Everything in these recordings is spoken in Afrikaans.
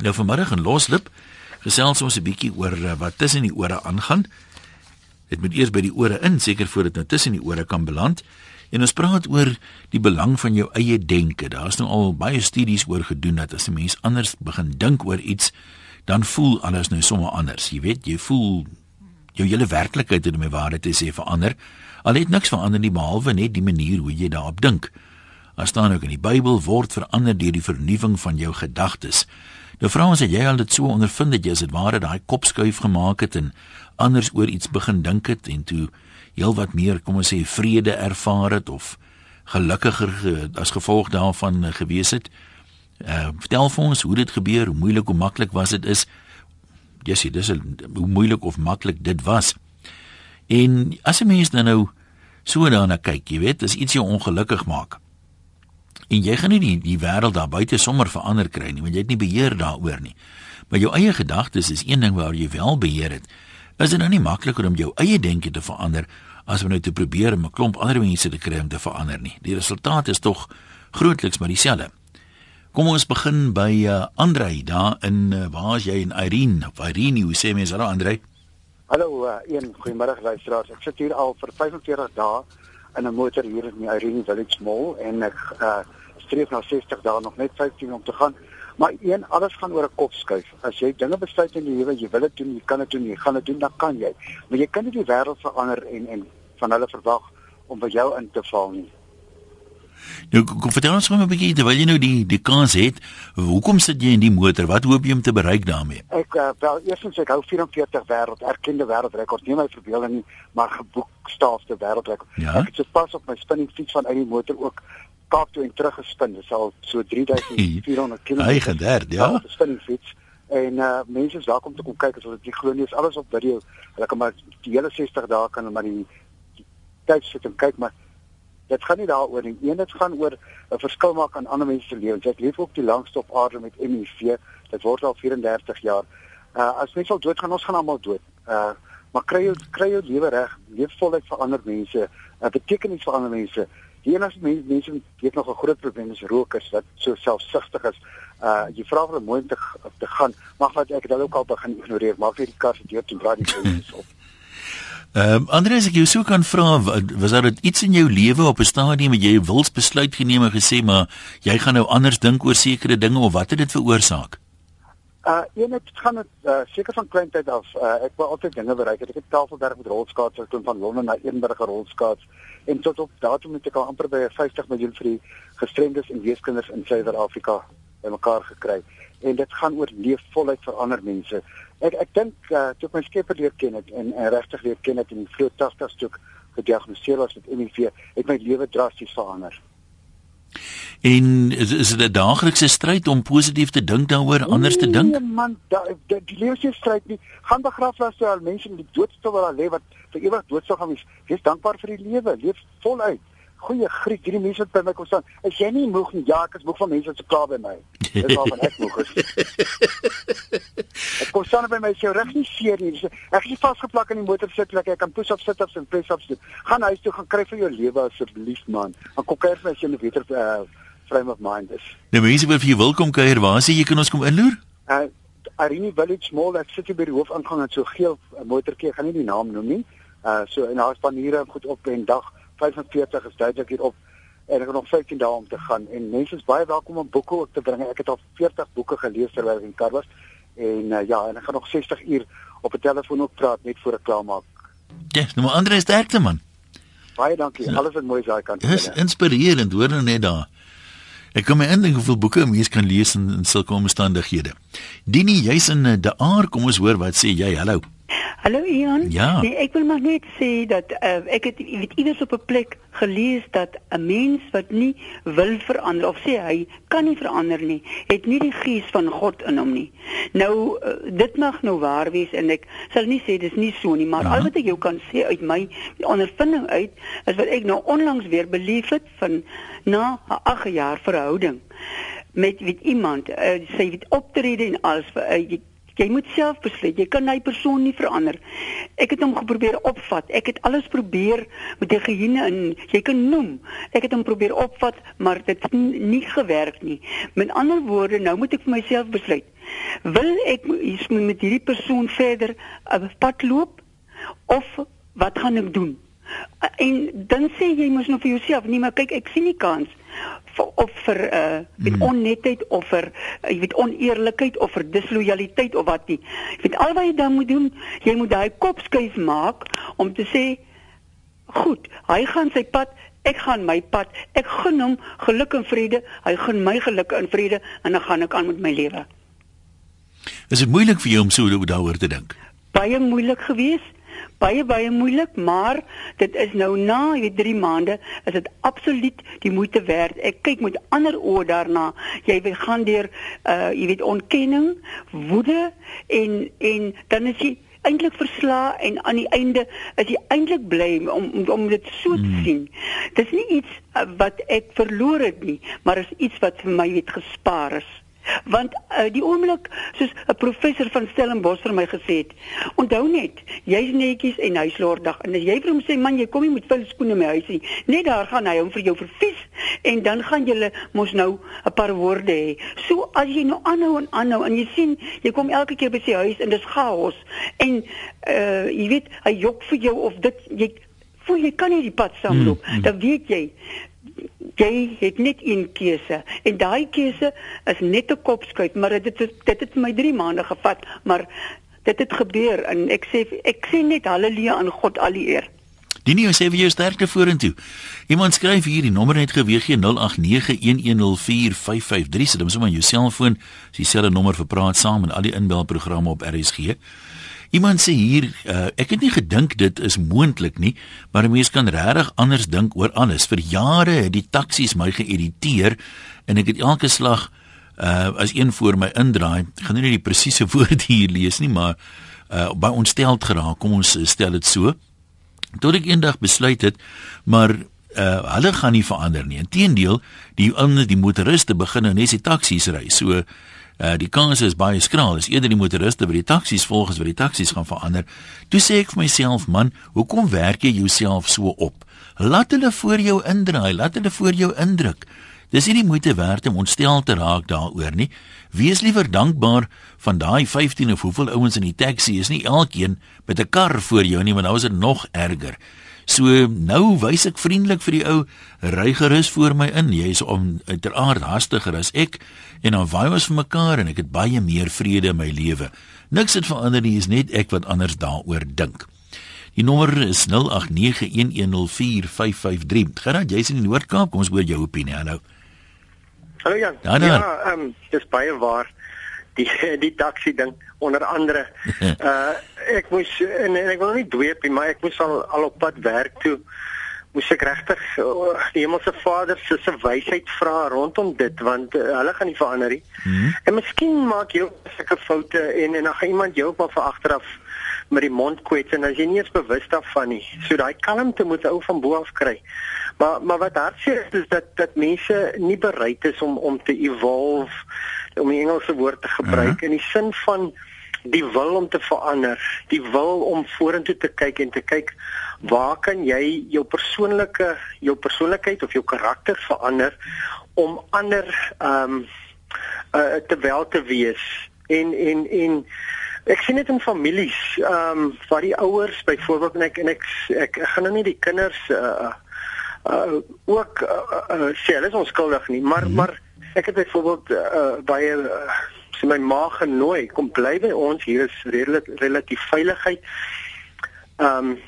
Nou vanmiddag in Loslip gesels ons 'n bietjie oor uh, wat tussen die ore aangaan. Dit moet eers by die ore in, seker voordat dit nou tussen die ore kan beland. En ons praat oor die belang van jou eie denke. Daar's nou al baie studies oor gedoen dat as 'n mens anders begin dink oor iets, dan voel alles nou sommer anders. Jy weet, jy voel jou hele werklikheid het om my waarde te sê verander. Al het niks verander nie behalwe net die manier hoe jy daarop dink. Daar staan ook in die Bybel word verander deur die vernuwing van jou gedagtes. Nou vra ons het jy al dit so ondervind dat jy as dit ware daai kop skuif gemaak het en anders oor iets begin dink het en toe heel wat meer kom ons sê vrede ervaar het of gelukkiger as gevolg daarvan gewees het. Uh vertel vir ons hoe dit gebeur, hoe moeilik of maklik was dit is. Jessie, dis hoe moeilik of maklik dit was. En as 'n mens dan nou so daarna kyk, jy weet, as iets jou ongelukkig maak. En jy gaan nie die die wêreld daar buite sommer verander kry nie, want jy het nie beheer daaroor nie. Maar jou eie gedagtes is een ding waar jy wel beheer het. Is dit nou nie makliker om jou eie denke te verander as om nou te probeer om 'n klomp ander mense te kry om te verander nie? Die resultaat is tog grootliks maar dieselfde. Kom ons begin by uh, Andrei daar in uh, waar is jy in Irene? Of Irene, hoe sê mens hallo Andrei? Hallo, uh, een goeiemôre luisteraars. Ek sit hier al vir 45 dae in 'n motor hier in die Irene Village Mall en ek uh, streef na 60 dae nog net 15 om te gaan. Maar een alles gaan oor 'n kop skuif. As jy dinge besluit in die lewe, jy wil dit doen, jy kan dit doen, jy gaan dit doen, dan kan jy. Maar jy kan nie die wêreld verander en en van hulle verwag om by jou in te val nie. Nou kom vertel ons gou 'n bietjie terwyl jy nou die die kans het, hoekom sit jy in die motor? Wat hoop jy om te bereik daarmee? Ek uh, wel eerstens ek hou 44 wêreld erkende wêreldrekord, nie my verbeelding nie, maar geboekstaafde wêreldrekord. Ja? Ek het so pas op my spinning fiets van uit die motor ook Kaap toe en terug gespin. Dit is al so 3400 km. Eigen daar, ja. Spinning fiets en uh mense is daar om te kom kyk as hulle dit glo nie is alles op video. Hulle kan maar die hele 60 dae kan hulle maar die, die tyd sit en kyk maar dit gaan nie daaroor nie. Een dit gaan oor 'n verskil maak aan ander mense se lewens. Ek leef ook die langste op aarde met HIV. Dit word al 34 jaar. Uh as mens al dood gaan, ons gaan almal dood. Uh maar kry jy kry jy lewe reg, leef voluit vir ander mense. Uh, beteken iets vir ander mense. Die enigste mense mense weet nog 'n groot probleem is rokers wat so selfsugtig is. Uh jy vra vir 'n mooi te te gaan, mag wat ek dit ook al begin ignoreer. Maak net die kar se deur toe draai die mense op. Ehm um, Andreus ek jou sou kan vra was daar iets in jou lewe op 'n stadium wat jy wils besluit geneem en gesê maar jy gaan nou anders dink oor sekere dinge of wat het dit veroorsaak? Uh een het gaan dit uh, seker van kleintyd af. Uh, ek wou altyd dinge bereik. Ek het tafelwerk met rolskaats gedoen van Londen na Edinburgh rolskaats en tot op datum het ek al amper by 50 miljoen vir die gestremdes en weeskinders in Suid-Afrika bymekaar gekry. En dit gaan oor leef voluit vir ander mense. Ek ek dink uh, toe ek my skepper leer ken het en, en regtig leer ken het in die vroeë 80's toe gediagnoseer was met HIV, het my lewe drasties verander. En is is dit 'n daaglikse stryd om positief te dink daaroor, anders te dink? Nee man, da, da, die lewe se stryd nie. Gaan begraflas toe al mense in die doodstoel waar hulle lê wat vir ewig dood sou gaan wees. Wees dankbaar vir die lewe, leef voluit. Goeie Griek, hierdie mense wat by my kom staan. Is jy nie moeg nie? Ja, ek is moeg van mense wat so klaar by my. Dis waarvan ek moeg is. ek kom staan by my sê reg nie seer nie. Ek is vasgeplak in die motor sit lekker. Ek kan push-ups sit ups en press-ups doen. Gaan huis toe gaan kry vir jou lewe asseblief man. Dan kom kuier vir as jy 'n beter uh, frame of mind is. Nou mense wil vir jou welkom kuier. Waar sê jy kan ons kom inloer? Uh Irene Village Mall, ek sit hier by die hoofingang en so geel motorkie, ek gaan nie die naam noem nie. Uh so en daar's paniere goed op en dag 45 is duidelik hier op en ek het nog 15 dae om te gaan en mense is baie welkom om boeke ook te bring. Ek het al 40 boeke gelees terwyl ek in kar was en uh, ja, en ek gaan nog 60 uur op 'n telefoon ook praat net voor ek klaar maak. Ja, nou maar Andre is sterkte man. Baie dankie. Ja. Alles wat mooi is daai kant. Dis inspirerend hoor nou net daar. Ek kom my indink hoeveel boeke mense kan lees in, in sulke omstandighede. Dini, jy's in uh, De Aar, kom ons hoor wat sê jy. Hallo. Hallo Ian. Ja. Nee, ek wil maar net sê dat uh, ek het weet iewers op 'n plek gelees dat 'n mens wat nie wil verander of sê hy kan nie verander nie, het nie die gees van God in hom nie. Nou uh, dit mag nou waar wees en ek sal nie sê dis nie so nie, maar ja. al wat ek jou kan sê uit my ondervinding uit is wat ek nou onlangs weer beleef het van na 'n 8 jaar verhouding met met iemand uh, sy het optrede en alles vir uh, Jy moet self besluit. Jy kan daai persoon nie verander. Ek het hom geprobeer opvat. Ek het alles probeer met die geheene in. Jy kan noem. Ek het hom probeer opvat, maar dit het nie gewerk nie. Met ander woorde, nou moet ek vir myself besluit. Wil ek met hierdie persoon verder 'n pad loop of wat gaan ek doen? En dan sê jy mos nou vir jouself, nee maar kyk ek sien nie kans of vir uh met hmm. onnetheid of vir uh, jy weet oneerlikheid of vir dislojaliteit of wat nie. Jy weet al wat jy dan moet doen, jy moet daai kop skuif maak om te sê goed, hy gaan sy pad, ek gaan my pad. Ek gun hom geluk en vrede, hy gun my geluk en vrede en dan gaan ek aan met my lewe. Is dit moeilik vir jou om so daaroor te dink? Baie moeilik geweest baie baie moeilik, maar dit is nou na hierdie 3 maande is dit absoluut die moeite werd. Ek kyk met ander oë daarna. Jy gaan deur uh jy weet ontkenning, woede en en dan is jy eintlik versla en aan die einde is jy eintlik bly om om dit so te hmm. sien. Dis nie iets uh, wat ek verloor het nie, maar is iets wat vir my het gespaar is want uh, die oomblik soos 'n professor van Stellenbosch vir my gesê het onthou net jy's netjies en huislordig en as jy vir hom sê man jy kom nie met vuil skoene my huisie net daar gaan hy hom vir jou vervies en dan gaan julle mos nou 'n paar woorde hê. So as jy nou aanhou en aanhou en jy sien jy kom elke keer by sy huis en dis chaos en uh, jy weet hy jok vir jou of dit jy voel jy kan nie die pad saamloop. Mm, mm. dan weet jy jy het net een keuse en daai keuse is net 'n kopskuit maar dit het, dit het my 3 maande gevat maar dit het gebeur en ek sê ek sê net haleluja aan God al die eer Die nuwe sê vir jou sterkte vorentoe. Iemand skryf hier die nommer net geweeg 0891104553. Sit hom sommer in jou selfoon. Dis dieselfde nommer vir praat saam en al die inbelprogramme op RSG. Iemand sê hier, uh, ek het nie gedink dit is moontlik nie, maar 'n mens kan regtig anders dink oor alles. Vir jare het die taksies my geïrriteer en ek het elke slag uh as een voor my indraai, gaan nie die presiese woorde hier lees nie, maar uh by ontsteld geraak. Kom ons stel dit so. Tot ek eendag besluit het, maar uh hulle gaan nie verander nie. Inteendeel, die ander die motoriste begin nou net die taksies ry. So Uh die kans is baie skraal. Is eerder die motoriste by die taksies volgens wat die taksies gaan verander. Toe sê ek vir myself, man, hoekom werk jy jouself so op? Laat hulle voor jou indraai, laat hulle voor jou indruk. Dis nie die moeite werd om ontstel te raak daaroor nie. Wees liewer dankbaar van daai 15 of hoeveel ouens in die taxi is nie elkeen met 'n kar voor jou nie, want nou is dit nog erger. So nou wys ek vriendelik vir die ou, ry gerus voor my in. Jy is om uiteraard hastiger as ek en dan waai ons vir mekaar en ek het baie meer vrede in my lewe. Niks het verander nie, is net ek wat anders daaroor dink. Die nommer is 0891104553. Gerard, jy's in die Noord-Kaap, kom ons hoor jou opinie. Hallo. Hallo Jan. Ja, ehm um, dis baie waar die die taxi ding onder andere. Uh ek moes en, en ek wil nie dweep nie maar ek moes al al op pad werk toe moes ek regtig uh, die hemelse Vader se se wysheid vra rondom dit want uh, hulle gaan nie verander nie. Mm -hmm. en miskien maak jy sulke foute en en dan gaan iemand jou maar vir agteraf met die mond kwets en as jy nie eens bewus daarvan nie. So daai kalmte moet ou van bo af kry. Maar maar wat hartseer is is dat dat mense nie bereid is om om te evolve om die Engelse woord te gebruik uh -huh. in die sin van die wil om te verander, die wil om vorentoe te kyk en te kyk waar kan jy jou persoonlike jou persoonlikheid of jou karakter verander om ander ehm um, uh, te wel te wees en en en ek sien dit in families ehm um, waar die ouers byvoorbeeld en ek en ek ek, ek gaan nou nie die kinders uh uh ook uh, uh, sê hulle is onskuldig nie maar mm -hmm. maar Ek het byvoorbeeld uh, baie uh, sy my ma genooi kom bly by ons hier is redelik relatief veiligheid. Ehm um,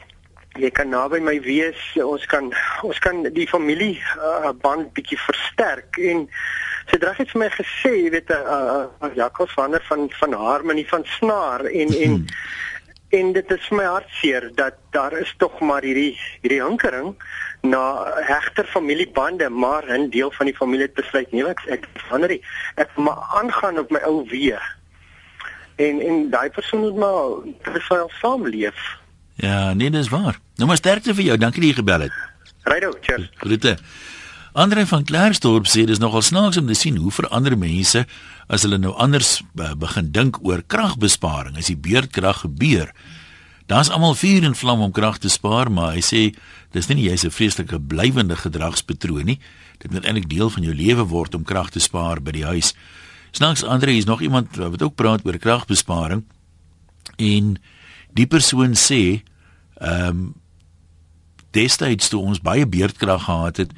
jy kan naby my wees. Ons kan ons kan die familie uh, band bietjie versterk en sy het regtig vir my gesê, jy weet uh, uh, Jacques van van van Harmony van Snaar en en hmm. En dit is vir my hartseer dat daar is tog maar hierdie hierdie hinkering na hegter familiebande, maar 'n deel van die familie het besluit nee, ek ek verander nie. Ek maar aangaan op my ou weë. En en daai persoon moet maar vir saamleef. Ja, nee, dis waar. Nou maar sterkte vir jou. Dankie dat jy gebel het. Rydo, cheers. Groete. Andre van Klerksdorp sê dis nogal snaaks om te sien hoe verander mense as hulle nou anders begin dink oor kragbesparing as die beurtkrag gebeur. Daar's almal vuur en vlam om krag te spaar, maar hy sê dis nie jy's 'n vreeslike blywende gedragspatroon nie. Dit moet eintlik deel van jou lewe word om krag te spaar by die huis. Snaaks Andre is nog iemand wat ook praat oor kragbesparing en die persoon sê ehm um, destyds toe ons baie beerdkrag gehad het,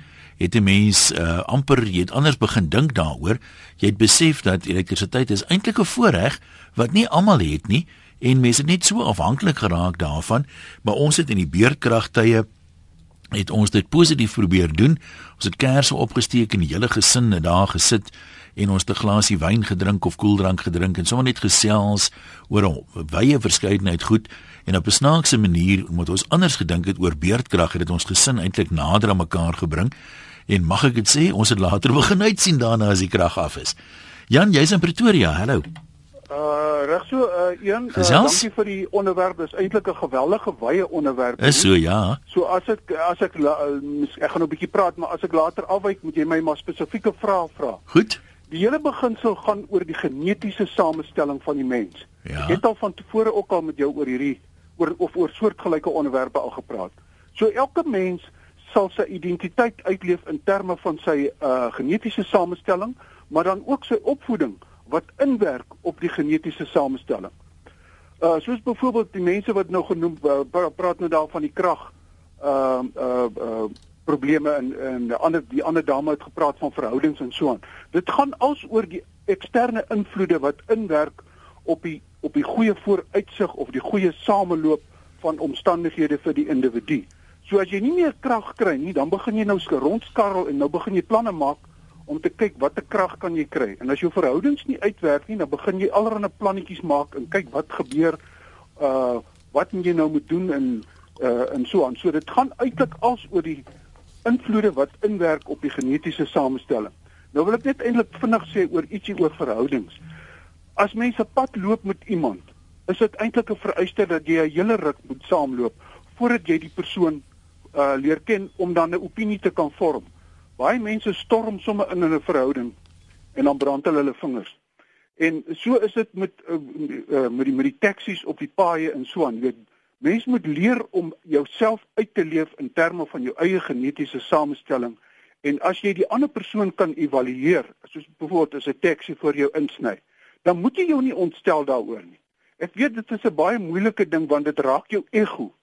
het 'n mens uh, amper jy het anders begin dink daaroor. Jy het besef dat elektrisiteit is eintlik 'n voorreg wat nie almal het nie en mense het net so afhanklik geraak daarvan, maar ons het in die beerdkragtye het ons dit positief probeer doen. Ons het kersse opgesteek en die hele gesin het daar gesit en ons 'n glasie wyn gedrink of koeldrank gedrink en sommer net gesels oor 'n wye verskeidenheid goed en op 'n snaakse manier omdat ons anders gedink het oor beerdkrag het dit ons gesin eintlik nader aan mekaar gebring en mag ek dit sê ons het later begin uitsien daarna as die krag af is. Jan, jy's in Pretoria. Hallo. Uh reg so uh een uh, dankie vir die onderwerp. Dis eintlik 'n geweldige wye onderwerp. Is so ja. So as ek as ek uh, ek gaan 'n bietjie praat, maar as ek later afwyk, moet jy my maar spesifieke vrae vra. Goed. Die hele beginsel gaan oor die genetiese samestelling van die mens. Ja. Ek het al van tevore ook al met jou oor hierdie oor of oor soortgelyke onderwerpe al gepraat. So elke mens sal sy identiteit uitleef in terme van sy uh genetiese samestelling, maar dan ook sy opvoeding wat inwerk op die genetiese samestelling. Uh soos byvoorbeeld die mense wat nou genoem uh, praat nou daar van die krag uh uh uh probleme en en die ander die ander dame het gepraat van verhoudings en so aan. Dit gaan als oor die eksterne invloede wat inwerk op die op die goeie vooruitsig of die goeie sameloop van omstandighede vir die individu. So as jy nie meer krag kry nie, dan begin jy nou rondskarrel en nou begin jy planne maak om te kyk watter krag kan jy kry. En as jou verhoudings nie uitwerk nie, dan begin jy allerlei plannetjies maak en kyk wat gebeur uh wat jy nou moet doen en uh en so aan. So dit gaan eintlik als oor die invloede wat inwerk op die genetiese samestelling. Nou wil ek net eintlik vinnig sê oor ietsie oor verhoudings. As mense pad loop met iemand, is dit eintlik 'n vereiste dat jy 'n hele ruk moet saamloop voordat jy die persoon uh leer ken om dan 'n opinie te kan vorm. Baie mense storm sommer in 'n verhouding en dan brand hulle hulle vingers. En so is dit met uh, met die met die taksies op die paaie en so aan. Jy weet, Mens moet leer om jouself uit te leef in terme van jou eie genetiese samestelling en as jy die ander persoon kan evalueer, soos byvoorbeeld as 'n taxi vir jou insny, dan moet jy jou nie ontstel daaroor nie. Ek weet dit is 'n baie moeilike ding want dit raak jou ego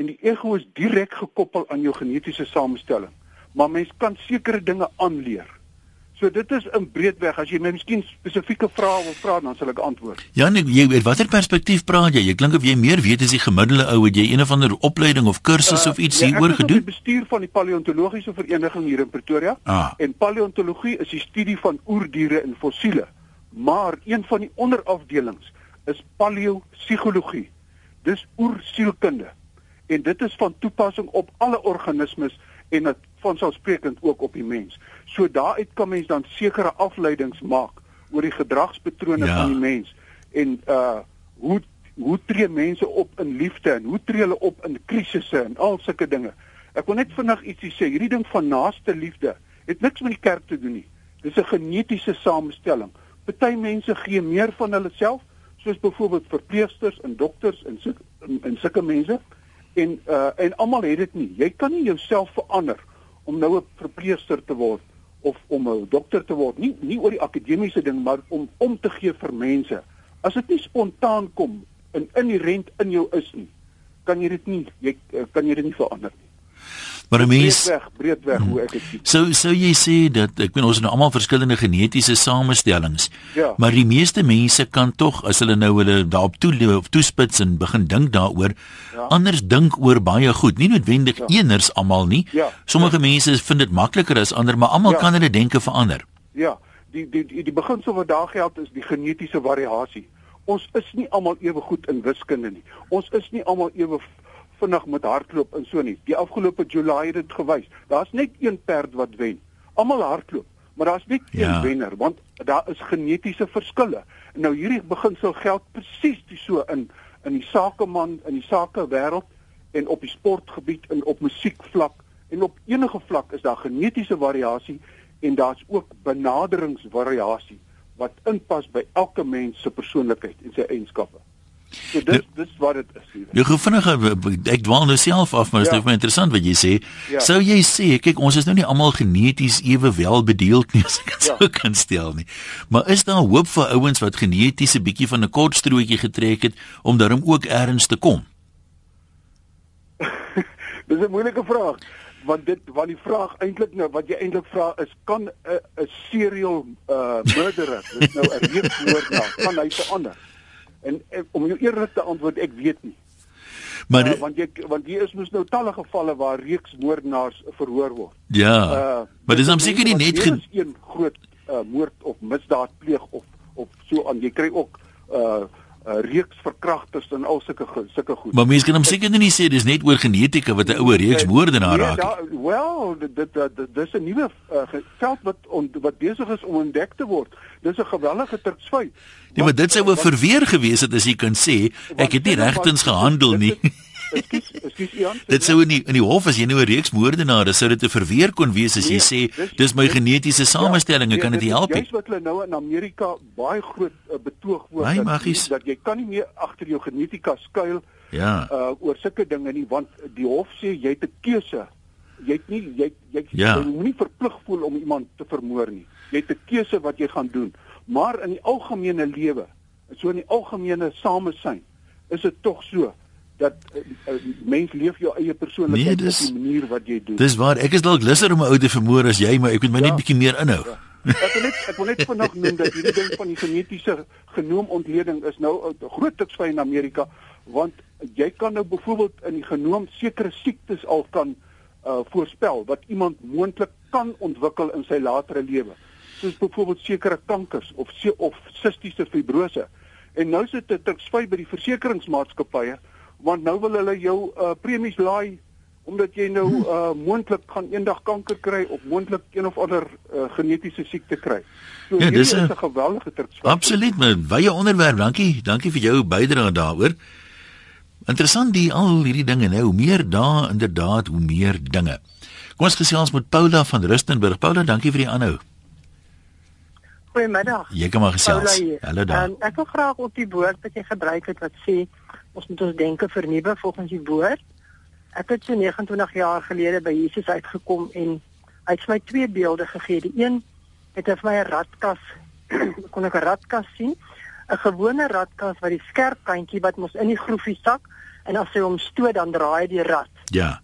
en die ego is direk gekoppel aan jou genetiese samestelling. Maar mens kan sekere dinge aanleer. So dit is in breedweg as jy my miskien spesifieke vrae wil vra dan sal ek antwoord. Ja, nee, jy weet watter perspektief praat jy? Jy klink of jy meer weet as die gemiddelde ou wat jy een of ander opleiding of kursus uh, of iets hieroor ja, gedoen. Ek is bestuur van die paleontologiese vereniging hier in Pretoria. Ah. En paleontologie is die studie van oerdiere en fossiele. Maar een van die onderafdelings is paleopsigologie. Dis oersielkunde. En dit is van toepassing op alle organismes en dit vanselfsprekend ook op die mens. So daaruit kan mens dan sekere afleidings maak oor die gedragspatrone ja. van die mens en uh hoe hoe tree mense op in liefde en hoe tree hulle op in krisisse en al sulke dinge. Ek wil net vinnig ietsie sê. Hierdie ding van naaste liefde het niks met die kerk te doen nie. Dis 'n genetiese samestelling. Party mense gee meer van hulle self, soos byvoorbeeld verpleegsters en dokters en sulke en sulke mense en uh en almal het dit nie. Jy kan nie jouself verander om nou 'n verpleegster te word of om 'n dokter te word. Nie nie oor die akademiese ding, maar om om te gee vir mense. As dit nie spontaan kom en inherent in jou is nie, kan jy dit nie jy kan jy dit nie verander nie. Maar mens breed weg, breed weg hoe ek dit sien. So so jy sê dat ek weet ons het nou almal verskillende genetiese samestellings. Ja. Maar die meeste mense kan tog as hulle nou hulle daarop toe of toespits en begin dink daaroor, ja. anders dink oor baie goed, nie noodwendig ja. eeners almal nie. Ja. Sommige ja. mense vind dit makliker as ander, maar almal ja. kan hulle denke verander. Ja. Die die die, die beginsel wat daar geld is die genetiese variasie. Ons is nie almal ewe goed in wiskunde nie. Ons is nie almal ewe vinnig met hardloop en so nie. Die afgelope July het dit gewys. Daar's net een perd wat wen. Almal hardloop, maar daar's net een ja. wenner want daar is genetiese verskille. Nou hierdie beginsel geld presies die so in in die sakeman in die sakewêreld en op die sportgebied en op musiekvlak en op enige vlak is daar genetiese variasie en daar's ook benaderingsvariasie wat inpas by elke mens se persoonlikheid en sy eienskappe. So dis nou, dis wat dit is. Jy gou vinnig ek dwaal nou self af, maar dit ja. is baie interessant wat jy sê. Ja. Sou jy sê, kyk ons is nou nie almal geneties ewe wel bedeeld nie as ek dit ja. sou kan stel nie. Maar is daar hoop vir ouens wat geneties 'n bietjie van 'n kort strootjie getrek het om daarom ook ergens te kom? dis 'n moeilike vraag want dit want die vraag eintlik nou wat jy eintlik vra is kan 'n 'n serial uh murderer dis nou 'n reepmoordenaar kan hy verander en, en om jou eerlik te antwoord ek weet nie. Maar uh, want jy want hier is mos nou talle gevalle waar reeks moordenaars verhoor word. Ja uh, maar dis om seker nie net een groot uh, moord of misdaad pleeg of of so aan. Jy kry ook uh, reeks verkragters en al sulke sulke goed. Maar mense kan hom seker nie sê dis net oor genetika wat 'n ouer reeks moordenaar nee, raak. Ja, wel, dit dit dis 'n nuwe uh, veld wat on, wat besig is om ontdek te word. Dis 'n geweldige truksvy. Nee, maar dit sou 'n verweer gewees het as jy kan sê ek het nie regtens gehandel nie. Ekskuus, ekskuus Ian. Dit sou in die, in die hof as jy nou 'n reeks moordenaars sou dit te verweer kon wees as jy nee, sê dis, my genetiese ja, samestelling, ja, kan dit help? Dis wat hulle nou in Amerika baie groot uh, betoog word my dat, dat jy kan nie meer agter jou genetika skuil ja. uh oor sulke dinge nie want die hof sê jy het 'n keuse. Jy het nie jy jy, ja. jy moenie verplig voel om iemand te vermoor nie. Jy het 'n keuse wat jy gaan doen. Maar in die algemene lewe, so in die algemene samesyn, is dit tog so dat uh, mens leef jou eie persoonlikheid nee, op die manier wat jy doen. Dis waar. Ek is dalk lusser om 'n ou te vermoor as jy, maar ek moet my ja, net bietjie meer inhou. Ja. Ek wil net ek wil net vanaand noem dat hierdie ding van die genetiese genoomontleding is nou 'n groot tuksvy in Amerika want jy kan nou byvoorbeeld in die genoom sekere siektes al kan uh, voorspel wat iemand moontlik kan ontwikkel in sy latere lewe. Soos byvoorbeeld sekere kankers of of sistiese fibrose. En nou sit dit tuksvy by die versekeringsmaatskappye want nou wil hulle jou uh, premies laai omdat jy nou uh, moontlik gaan eendag kanker kry of moontlik een of ander uh, genetiese siekte kry. So ja, dis 'n geweldige terugslag. Absoluut, maar baie onderwerp. Dankie. Dankie vir jou bydrae daaroor. Interessant die al hierdie dinge nou, hoe meer dae inderdaad, hoe meer dinge. Kom ons gesels met Paula van Rustenburg. Paula, dankie vir die aanhou. Goeiemiddag. Jy kan maar gesels. Hallo daar. Um, ek wil graag op die woord wat jy gebruik het wat sê ons moet ons denke vernuwe volgens die woord. Ek het so 29 jaar gelede by Jesus uitgekom en hy het my twee beelde gegee. Die een het vir my 'n ratkas kon ek 'n ratkas sien, 'n gewone ratkas wat die skerp kantjie wat mos in die groefie sak en as jy hom stoot dan draai die rat. Ja.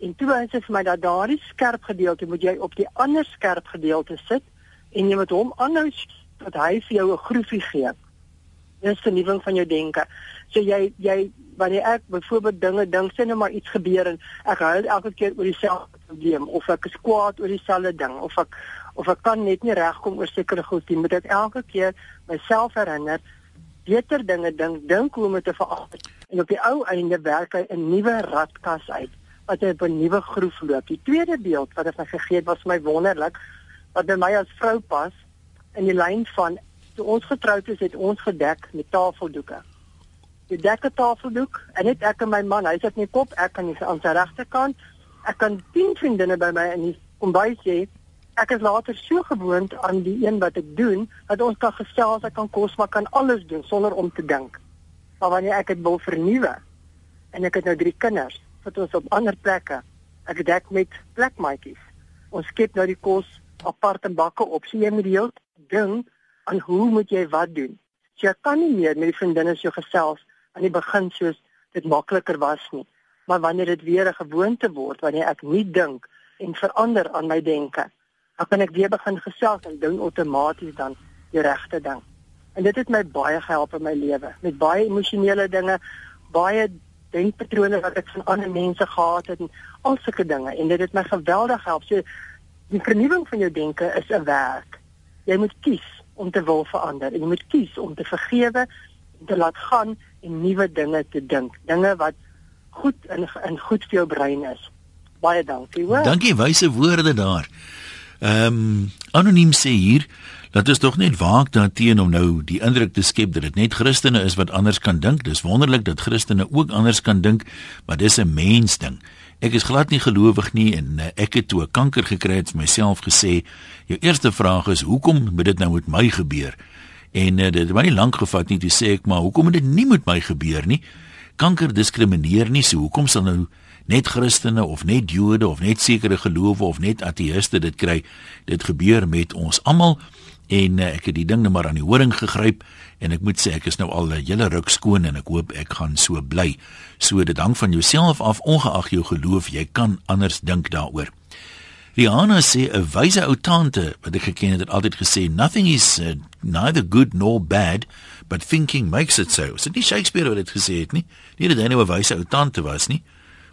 En toe wys dit vir my dat daardie skerp gedeelte moet jy op die ander skerp gedeelte sit en jy moet hom aanhou dat hy vir jou 'n groefie gee dis vernuwing van jou denke. So jy jy wanneer ek byvoorbeeld dinge dink, sê net maar iets gebeur en ek huil elke keer oor dieselfde probleem of ek is kwaad oor dieselfde ding of ek of ek kan net nie regkom oor sekere goed nie, moet ek elke keer myself herinner beter dinge dink, dink hoe om dit te verander. En op die ou einde werk hy 'n nuwe ratkas uit wat hy op 'n nuwe groef loop. Die tweede beeld wat ek my gegee het was my wonderlik wat by my as vrou pas in die lyn van toe ons getroud is, het ons gedek met tafeldoeke. Die dekke tafeldoek en net ek en my man, hy sit nie kop, ek kan nie aan sy regterkant. Ek kan 10 vriendinne by my in die kombuis hê. Ek is later so gewoond aan die een wat ek doen, dat ons kan gesels, ek kan kos maak, kan alles doen sonder om te dink. Maar wanneer ek dit wil vernuwe en ek het nou drie kinders, wat ons op ander plekke, ek dek met plekmaatjies. Ons skep nou die kos apart in bakke op. So jy moet die hele ding aan hoe moet jy wat doen. So jy kan nie meer met die vriendinne so gesels aan die begin soos dit makliker was nie. Maar wanneer dit weer 'n gewoonte word, wanneer ek nie dink en verander aan my denke, dan kan ek weer begin gesels en doen outomaties dan die regte ding. En dit het my baie gehelp in my lewe met baie emosionele dinge, baie denkpatrone wat ek van ander mense gehad het en al sulke dinge en dit het my geweldig help. So die vernuwing van jou denke is 'n werk. Jy moet kies om te wil verander en jy moet kies om te vergewe te laat gaan en nuwe dinge te dink. Dinge wat goed in in goed vir jou brein is. Baie dankie hoor. Dankie wyse woorde daar. Ehm um, anoniem sê hier dat is tog net waak daarteen om nou die indruk te skep dat dit net Christene is wat anders kan dink. Dis wonderlik dat Christene ook anders kan dink maar dis 'n mens ding. Ek is glad nie gelowig nie en uh, ek het toe kanker gekry het myself gesê, jou eerste vraag is hoekom moet dit nou met my gebeur? En uh, dit het my lank gevat nie toe sê ek maar hoekom moet dit nie met my gebeur nie? Kanker diskrimineer nie, so hoekom sal nou net Christene of net Jode of net sekere gelowe of net ateïste dit kry? Dit gebeur met ons almal en uh, ek het die ding net maar aan die horing gegryp en ek moet sê ek is nou al 'n hele ruk skoon en ek hoop ek gaan so bly. So dit hang van jouself af ongeag jou geloof, jy kan anders dink daaroor. Rihanna sê 'n wyse ou tante wat ek geken het het altyd gesê nothing is uh, neither good nor bad but thinking makes it so. So dis Shakespeare wat dit gesê het nie. Nie dat hy nou 'n wyse ou tante was nie,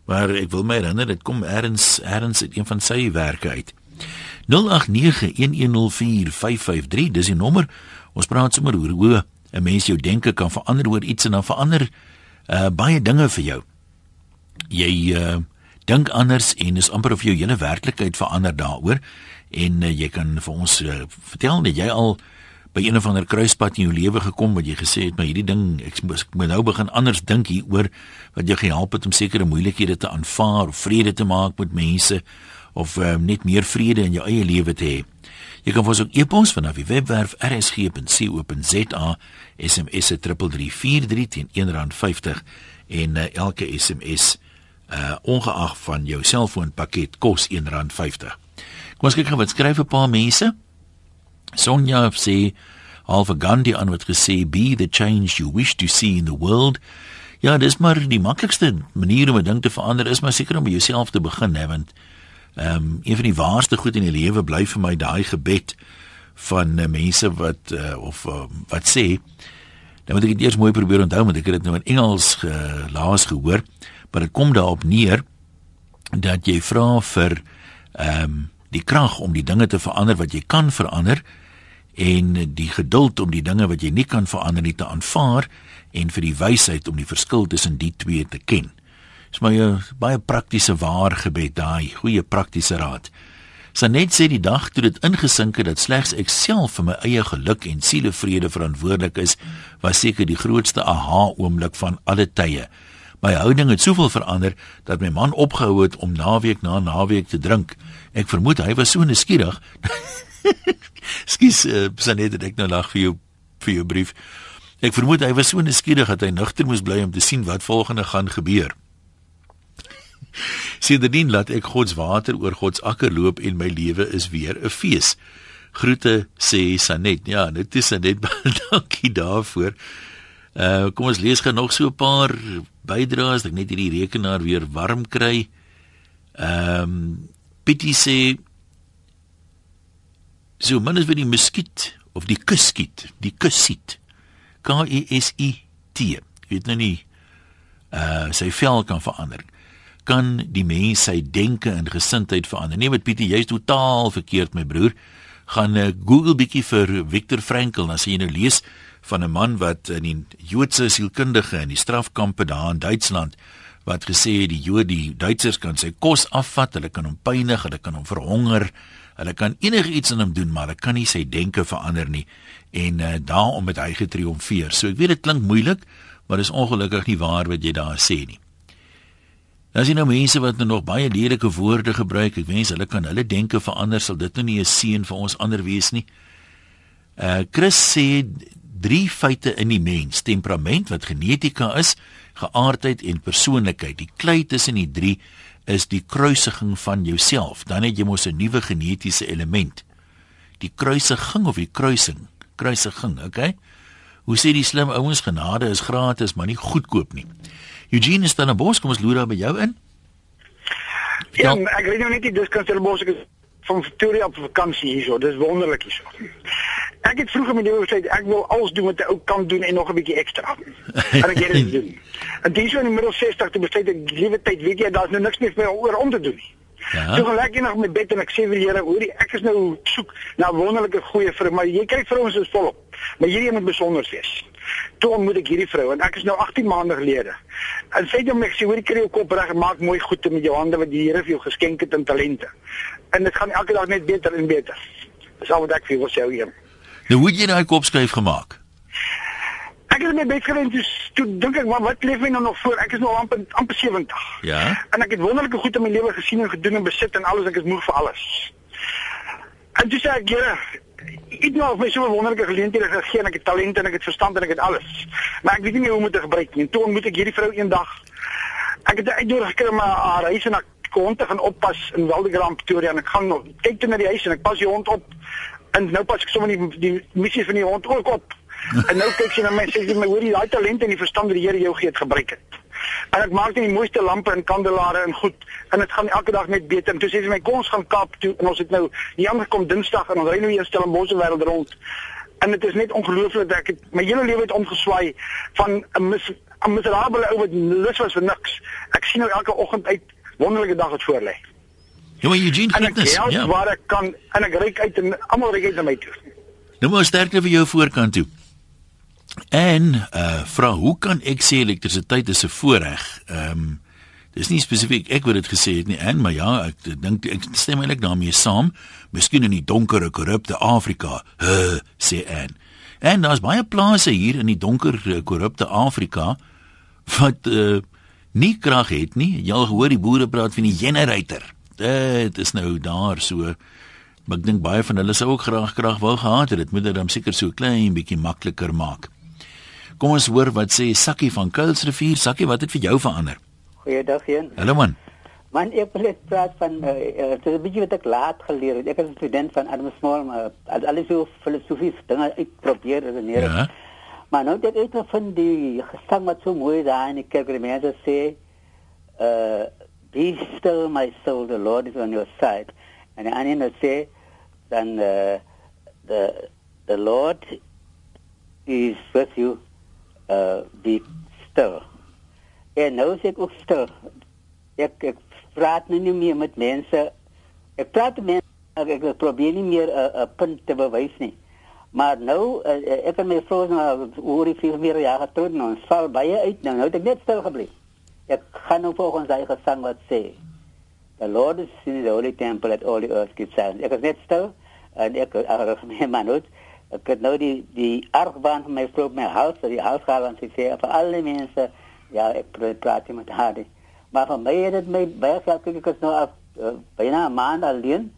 maar ek wil my herinner dit kom erns erns uit een van sy werke uit. 0891104553 dis die nommer. Ons praat sommer oor hoe 'n mens jou denke kan verander oor iets en dan verander uh, baie dinge vir jou. Jy uh, dink anders en is amper of jou hele werklikheid verander daaroor en uh, jy kan vir ons uh, vertel dat jy al by een of ander kruispunt in jou lewe gekom wat jy gesê het maar hierdie ding ek moet, nou begin anders dink hieroor wat jou gehelp het om sekere moeilikhede te aanvaar of vrede te maak met mense of um, net meer vrede in jou eie lewe te hê. Jy kan vir ons ook e-pos vanaf die webwerf rsg.co.za SMS 3343 teen R1.50 en uh, elke SMS uh ongeag van jou selfoonpakket kos R1.50. Kom ons kyk gou wat skryf 'n paar mense. Sonja sê Alva Gandhi aan wat gesê be the change you wish to see in the world. Ja, dis maar die maklikste manier om 'n ding te verander is maar seker om by jouself te begin, hè, want ehm um, een van die waarste goed in die lewe bly vir my daai gebed van uh, mense wat uh, of uh, wat sê dan moet ek dit eers mooi probeer onthou want ek het dit nou in Engels gelaas gehoor maar dit kom daarop neer dat jy vra vir ehm um, die krag om die dinge te verander wat jy kan verander en die geduld om die dinge wat jy nie kan verander nie te aanvaar en vir die wysheid om die verskil tussen die twee te ken. Dis maar 'n baie praktiese waar gebed daai, goeie praktiese raad. Sanet sê die dag toe dit ingesink het dat slegs ek self vir my eie geluk en sielevrede verantwoordelik is, was seker die grootste aha oomblik van alle tye. My houding het soveel verander dat my man opgehou het om naweek na naweek te drink. Ek vermoed hy was so nuuskierig. Skus, uh, Sanet, ek nou lag vir jou vir jou brief. Ek vermoed hy was so nuuskierig dat hy nugter moes bly om te sien wat volgende gaan gebeur. Sedertdien laat ek God se water oor God se akker loop en my lewe is weer 'n fees. Groete sê Sanet. Ja, dit is Sanet. Dankie daarvoor. Uh kom ons lees gou nog so 'n paar bydraes, ek net hierdie rekenaar weer warm kry. Ehm um, Pietie sê so min as vir die muskiet of die kuskiet, die kusiet. K E S I T. Weet nou nie uh sy vel kan verander. Kan die mens sy denke en gesindheid verander? Nee, met Pietie, jy's totaal verkeerd my broer. Gaan uh, Google bietjie vir Viktor Frankl, dan sien jy nou lees van 'n man wat in die Joodse sielkundige in die strafkampe daar in Duitsland wat gesê het die Jode, die Duitsers kan sy kos afvat, hulle kan hom pynig, hulle kan hom verhonger, hulle kan enigiets aan hom doen, maar hulle kan nie sy denke verander nie en uh, daarom het hy getriomfeer. So ek weet dit klink moeilik, maar dis ongelukkig nie waar wat jy daar sê nie. As jy nou mense wat nou nog baie lelike woorde gebruik, ek wens hulle kan hulle denke verander, sal dit nou nie 'n seën vir ons ander wees nie. Uh Chris sê drie feite in die mens: temperament wat genetika is, geaardheid en persoonlikheid. Die klei tussen die drie is die kruisiging van jouself. Dan het jy mos 'n nuwe genetiese element. Die kruisiging of die kruising, kruisiging, okay? Hoe sê die slim ouens genade is gratis, maar nie goedkoop nie. Eugene is dan 'n bos, kom ons loer daar by jou in. Ja, ek weet nou net die diskanselbos ek van Victoria op vakansie hierso. Dis wonderlik hierso. Ek het vroeër met jou gesê ek wil alles doen wat 'n ou kan doen en nog 'n bietjie ekstra. En ek het dit doen. En dis in die middel 60 te besluit ek liewe tyd weet jy daar's nou niks meer vir my oor om te doen nie. Ja. Toe gelyk ek nog met bed en ek sê vir die Here, hoorie, ek is nou soek na wonderlike goeie vrou, maar jy kyk vrouens is volop. Maar hierdie moet besonder wees. Toe moet ek hierdie vrou en ek is nou 18 maande gelede. En sê jy my sê hoorie kry jou kop reg en maak mooi goed met jou hande wat die Here vir jou geskenk het en talente. En dit gaan elke dag net beter en beter. Dis al wat ek vir jou sê hier. Nou hoe het jy daai kopskryf gemaak? Ek het my bed gewen toe, toe dink ek maar wat leef my nou nog voor? Ek is nou amper amper 70. Ja. En ek het wonderlike goed in my lewe gesien en gedoen en besit en alles ek is moeg vir alles. En dis ek gere ek nou my so 'n wonderlike geleenthede gegee en ek het talent en ek het verstand en ek het alles. Maar ek weet nie hoe om dit te gebruik nie. En toe ontmoet ek hierdie vrou eendag. Ek het uitnodig gekry om haar huis en haar hond te gaan oppas in Waldegramp Pretoria en ek gaan kyk toe na die huis en ek pas die hond op. En nou pas ek sommer die die missie van die hond ook op. en nou kyk sy na my sê sy my hoor jy daai talent en die verstand wat die Here jou gee het gebruik het. En ek maak net die mooiste lampe en kandelaare en goed en dit gaan elke dag net beter. En toe sê sy my kom ons gaan Kaap toe en ons het nou die ander kom Dinsdag en ons ry nou hier Stellenbosch wêreld rond. En dit is net ongelooflik dat ek het, my hele lewe het omgeswaai van 'n mis 'n miserabele ou wat lus was vir niks. Ek sien nou elke oggend uit wonderlike dag wat voor lê. Ja, maar Eugene Fitness, ja. Waar ek kan en ek ry uit en almal ry uit na my toe. Nou maar sterkte vir jou voorkant toe. En uh vra hoe kan ek sê elektrisiteit is 'n voorreg? Ehm um, dis nie spesifiek ek wat dit gesê het nie, en maar ja, ek dink ek stem eintlik daarmee saam. Miskien in die donker korrupte Afrika, huh, sê en. En daar's baie plase hier in die donker korrupte Afrika wat uh nie krag het nie. Jy al gehoor die boere praat van die generator. Dit is nou daar so Maar ek dink baie van hulle sou ook graag krag wou gehad het. Dit moet dit dan seker so klein bietjie makliker maak. Kom ons hoor wat sê Sakkie van Kuilsrivier. Sakkie, wat het vir jou verander? Goeiedag, Jan. Hallo man. Man, ek wil net praat van uh, uh, dit is 'n bietjie wat ek laat geleer het. Ek is 'n student van Adam Small, maar al alles so filosofie dinge ek probeer redeneer. Ja. Maar nou dit het van die gesang wat so mooi daar in die kerk die mense sê uh be still my soul the lord is on your side and i need to say then uh, the the lord is with you uh die stil. En nou sê ek ook stil. Ek ek praat nou nie meer met mense. Ek praat met mense ek, ek probeer nie meer 'n uh, 'n punt te bewys nie. Maar nou uh, ek het my vrou nou oor die vier meer jare getroud nou. Val baie uit nou. Nou het ek net stil gebly. Ek gaan nou volgens hy gesang wat sê. The Lord is in the holy temple at all the earth gives sound. Ek is net stil en ek ag my man uit ek het nou die die argbaan van my vrou my hals die halsgaal en sy sê vir alle mense ja ek praat met haar maar van my het dit my baie geld kyk ek is nou af uh, byna 'n maand alleen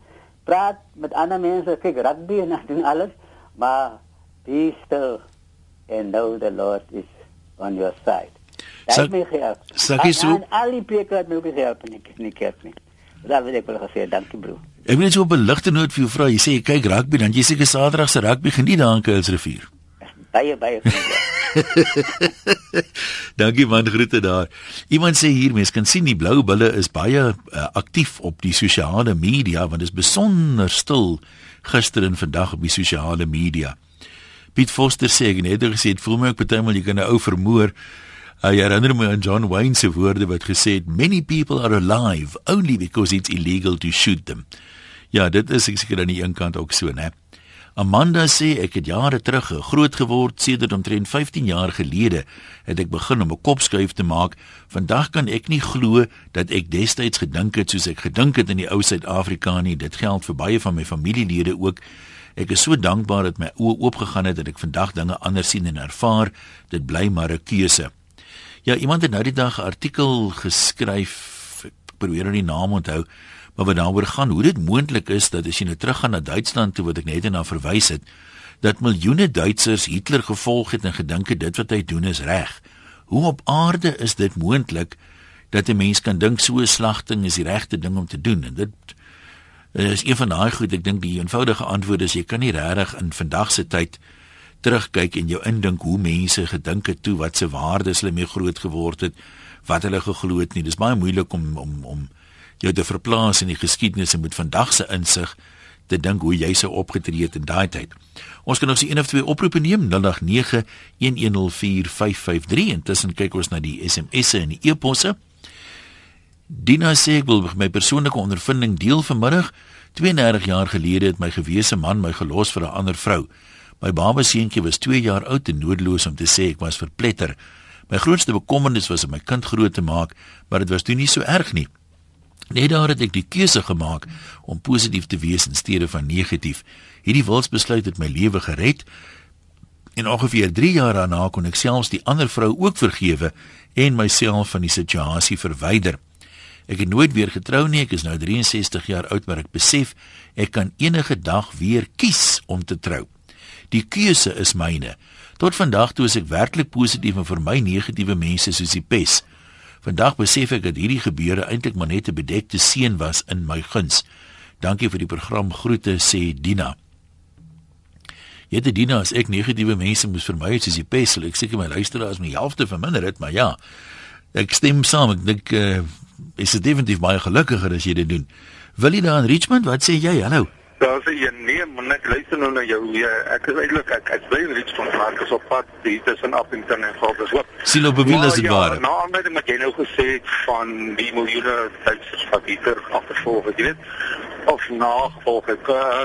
praat met ander mense kyk rugby en doen alles maar be still and know the Lord is on your side Dit my help. Sê jy so? Al die preek het my ook gehelp en ek nie kerk nie. Daar wil ek wel gesê dankie broer. Ek wil net so op 'n ligte noot vir jou vra. Jy sê jy kyk rugby, dan jy seker Saterdag se rugby geniet daar in Kuilsrivier. Baie baie. Dankie man, groete daar. Iemand sê hier mense kan sien die blou bulle is baie uh, aktief op die sosiale media want dit is besonder stil gister en vandag op die sosiale media. Piet Foster sê ek net gesê het voel my ek partymal jy kan 'n ou vermoor. Hy herinner my aan John Wayne se woorde wat gesê het many people are alive only because it's illegal to shoot them. Ja, dit is ek seker aan die een kant ook so, né? Amanda sê ek het jare terug groot geword, sedert omtrent 15 jaar gelede het ek begin om 'n kopskuif te maak. Vandag kan ek nie glo dat ek destyds gedink het soos ek gedink het in die ou Suid-Afrika nie. Dit geld vir baie van my familielede ook. Ek is so dankbaar dat my oë oopgegaan het dat ek vandag dinge anders sien en ervaar. Dit bly maar 'n keuse. Ja, iemand het nou die dag 'n artikel geskryf. Ek probeer nou die naam onthou maar wat daaroor gaan hoe dit moontlik is dat as jy nou teruggaan na Duitsland toe wat ek net na verwys het dat miljoene Duitsers Hitler gevolg het en gedink het dit wat hy doen is reg. Hoe op aarde is dit moontlik dat 'n mens kan dink so 'n slagting is die regte ding om te doen en dit is een van daai goed ek dink die eenvoudige antwoord is jy kan nie regtig in vandag se tyd terugkyk en jou indink hoe mense gedink het toe wat se waardes hulle mee groot geword het wat hulle geglo het nie dis baie moeilik om om om jou te verplaas in die geskiedenis en met vandag se insig te dink hoe jy sou opgetree het in daai tyd. Ons kan nog se een of twee oproepe neem 0891104553 intussen kyk ons na die SMS'e en die e-posse. Dina sê ek wil my persoonlike ondervinding deel vanmiddag. 32 jaar gelede het my gewese man my gelos vir 'n ander vrou. My baba seentjie was 2 jaar oud en noodloos om te sê ek was verpletter. My grootste bekommernis was om my kind groot te maak, maar dit was toe nie so erg nie. Net daar het ek die keuse gemaak om positief te wees in steede van negatief. Hierdie wilsbesluit het my lewe gered. En ongeveer 3 jaar daarna kon ek selfs die ander vrou ook vergewe en myself van die situasie verwyder. Ek het nooit weer getrou nie. Ek is nou 63 jaar oud, maar ek besef ek kan enige dag weer kies om te trou. Die keuse is myne. Tot vandag toe is ek werklik positief en vir my negatiewe mense soos die pes. Vandag besef ek dat hierdie gebeure eintlik maar net 'n bedekte seën was in my guns. Dankie vir die program. Groete sê Dina. Het Dina as ek negatiewe mense moes vermy soos die pes, ek seker my luisteraars my helfte verminder het, maar ja. Ek stem saam. Ek dink uh, is dit definitief baie gelukkiger as jy dit doen. Wil jy daar in Richmond? Wat sê jy? Hallo. Daar sê jy nee, man, ek luister nou na jou. Ja, ek is eintlik ek ek bly in Richmond, maar ek is op pad hier tussen Appington en. Sien op bewiel dit ja, waar. Nou, aanleiding wat jy nou gesê het van die miljoene Duitsers wat hier afgevolg het, jy weet, of nagevolg het. Uh,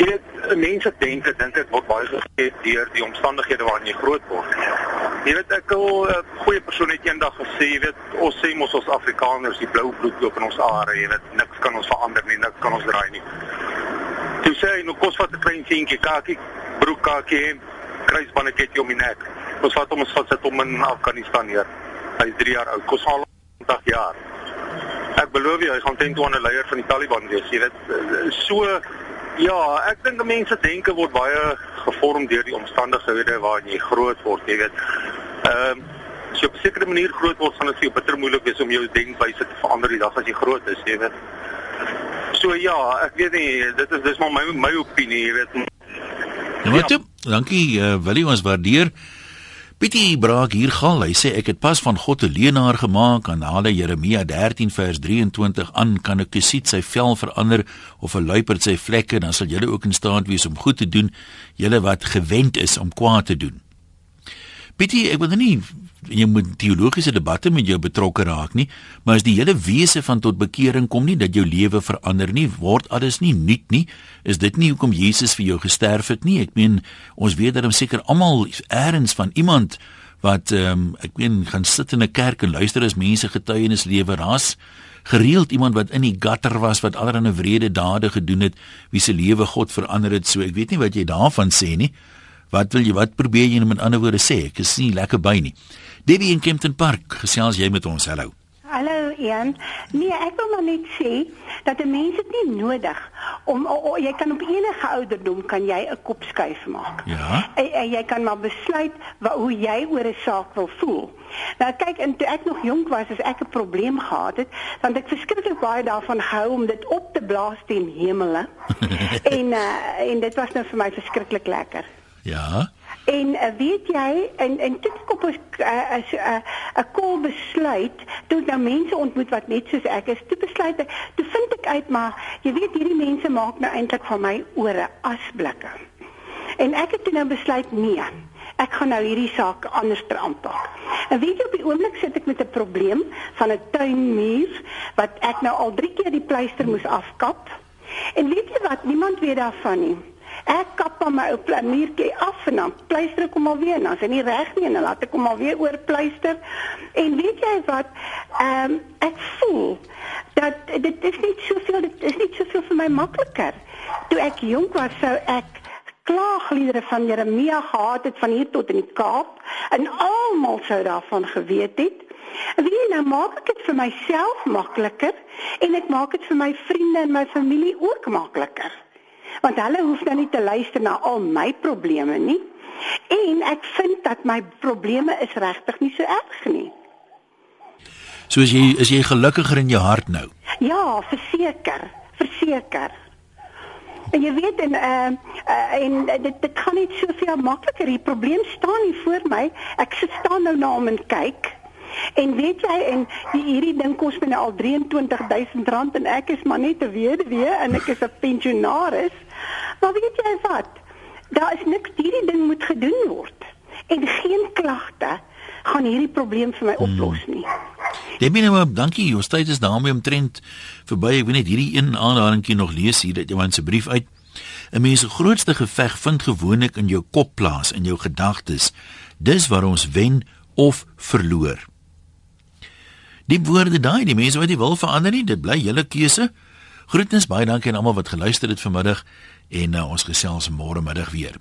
jy weet, mense dink ek dink dit word baie geskep deur die omstandighede waarin jy groot word. Jy weet ek 'n goeie persoon het eendag gesê, jy weet, ons sê mos ons Afrikaners, die blou bloed loop in ons are, jy weet, niks kan ons verander nie, niks kan ons draai nie. Toe sê hy, nou kos wat 'n klein seentjie, kakie, broek kakie, kruisbandjie om die nek. Ons vat hom ons vat sit hom in Afghanistan hier. Hy is 3 jaar oud, kos al 20 jaar. Ek belowe jy, hy gaan teen toe 'n leier van die Taliban wees, jy weet, so Ja, ek dink mense denke word baie gevorm deur die omstandighede waarin jy groot word, jy weet. Ehm um, as jy op 'n sekere manier groot word, gaan dit vir jou bitter moeilik wees om jou denkwyse te verander die dag as jy groot is, jy weet. So ja, ek weet nie, dit is dis maar my my opinie, jy weet. Ja, wat ja. Dankie, uh, Willie, ons waardeer. Pietie Braak hier gaan. Hy sê ek het pas van God 'n leenaar gemaak aan Hale Jeremia 13 vers 23 aan kan ek gesien sy vel verander of 'n luiperd sy vlekke dan sal julle ook in staat wees om goed te doen julle wat gewend is om kwaad te doen. Pietie, ek wil nie jy moet teologiese debatte met jou betrokke raak nie, maar as die hele wese van tot bekering kom nie dat jou lewe verander nie, word alles nie nuut nie, is dit nie hoekom Jesus vir jou gesterf het nie. Ek meen ons weet dat ons seker almal eers van iemand wat ehm um, ek meen gaan sit in 'n kerk en luister as mense getuienis lewer ras gereeld iemand wat in die gutter was wat allerlei wrede dade gedoen het wie se lewe God verander het so ek weet nie wat jy daarvan sê nie wat wil jy wat probeer jy met ander woorde sê ek is nie lekker by nie Debbie in Kempton Park, gesels jy met ons? Hallo. Hallo Ian. Nee, ek wil maar net sê dat 'n mens dit nie nodig om o, o, jy kan op enige ouderdom kan jy 'n kop skuif maak. Ja. En, en jy kan maar besluit wat, hoe jy oor 'n saak wil voel. Nou kyk, en toe ek nog jonk was, as ek 'n probleem gehad het, dan het ek verskriklik baie daarvan gehou om dit op te blaas teen hemele. en uh, en dit was nou vir my verskriklik lekker. Ja. En uh, weet jy en en toe ek op 'n 'n 'n kol besluit, toe nou mense ontmoet wat net soos ek is, toe besluit ek, toe vind ek uit maar jy weet hierdie mense maak nou eintlik van my ore asblikke. En ek het toe nou besluit nee. Ek gaan nou hierdie saak anders aanpak. En weet jy op die oomblik sit ek met 'n probleem van 'n tuinmuur wat ek nou al 3 keer die pleister moes afkap. En weet jy wat, niemand weet daarvan nie. Ek kap hom my ou planiertjie af en dan pleister ek hom alweer. Dan is hy nie reg nie en dan laat ek hom alweer oor pleister. En weet jy wat? Ehm um, ek voel dat dit is nie soveel dit is nie soveel vir my makliker. Toe ek jonk was, sou ek klaagliedere van Jeremia gehad het van hier tot in die Kaap en almal sou daarvan geweet het. En wie nou maak ek dit vir myself makliker en ek maak dit vir my vriende en my familie ook makliker want hulle hoef nou nie te luister na al my probleme nie. En ek vind dat my probleme is regtig nie so erg nie. So as jy is jy gelukkiger in jou hart nou? Ja, verseker, verseker. En jy weet en uh, uh en dit dit gaan net soveel makliker. Die probleem staan nie voor my. Ek sit staan nou na hom en kyk. En weet jy en die, hierdie ding kos my nou al R23000 en ek is maar net 'n weduwee en ek is 'n pensionaris. Maar weet jy wat? Daar is niks hierdie ding moet gedoen word. En geen klagte gaan hierdie probleem vir my hmm. oplos nie. Dit binne maar dankie. Jou tyd is daarmee omtrent verby. Ek weet net hierdie een aanhalingkie nog lees hier dat jy want se brief uit 'n mens se grootste geveg vind gewoonlik in jou kop plaas, in jou gedagtes. Dis waar ons wen of verloor. Die woorde daai, die mense wat nie wil verander nie, dit bly julle keuse. Groetens baie dankie aan almal wat geluister het vanmiddag en uh, ons gesels môre middag weer.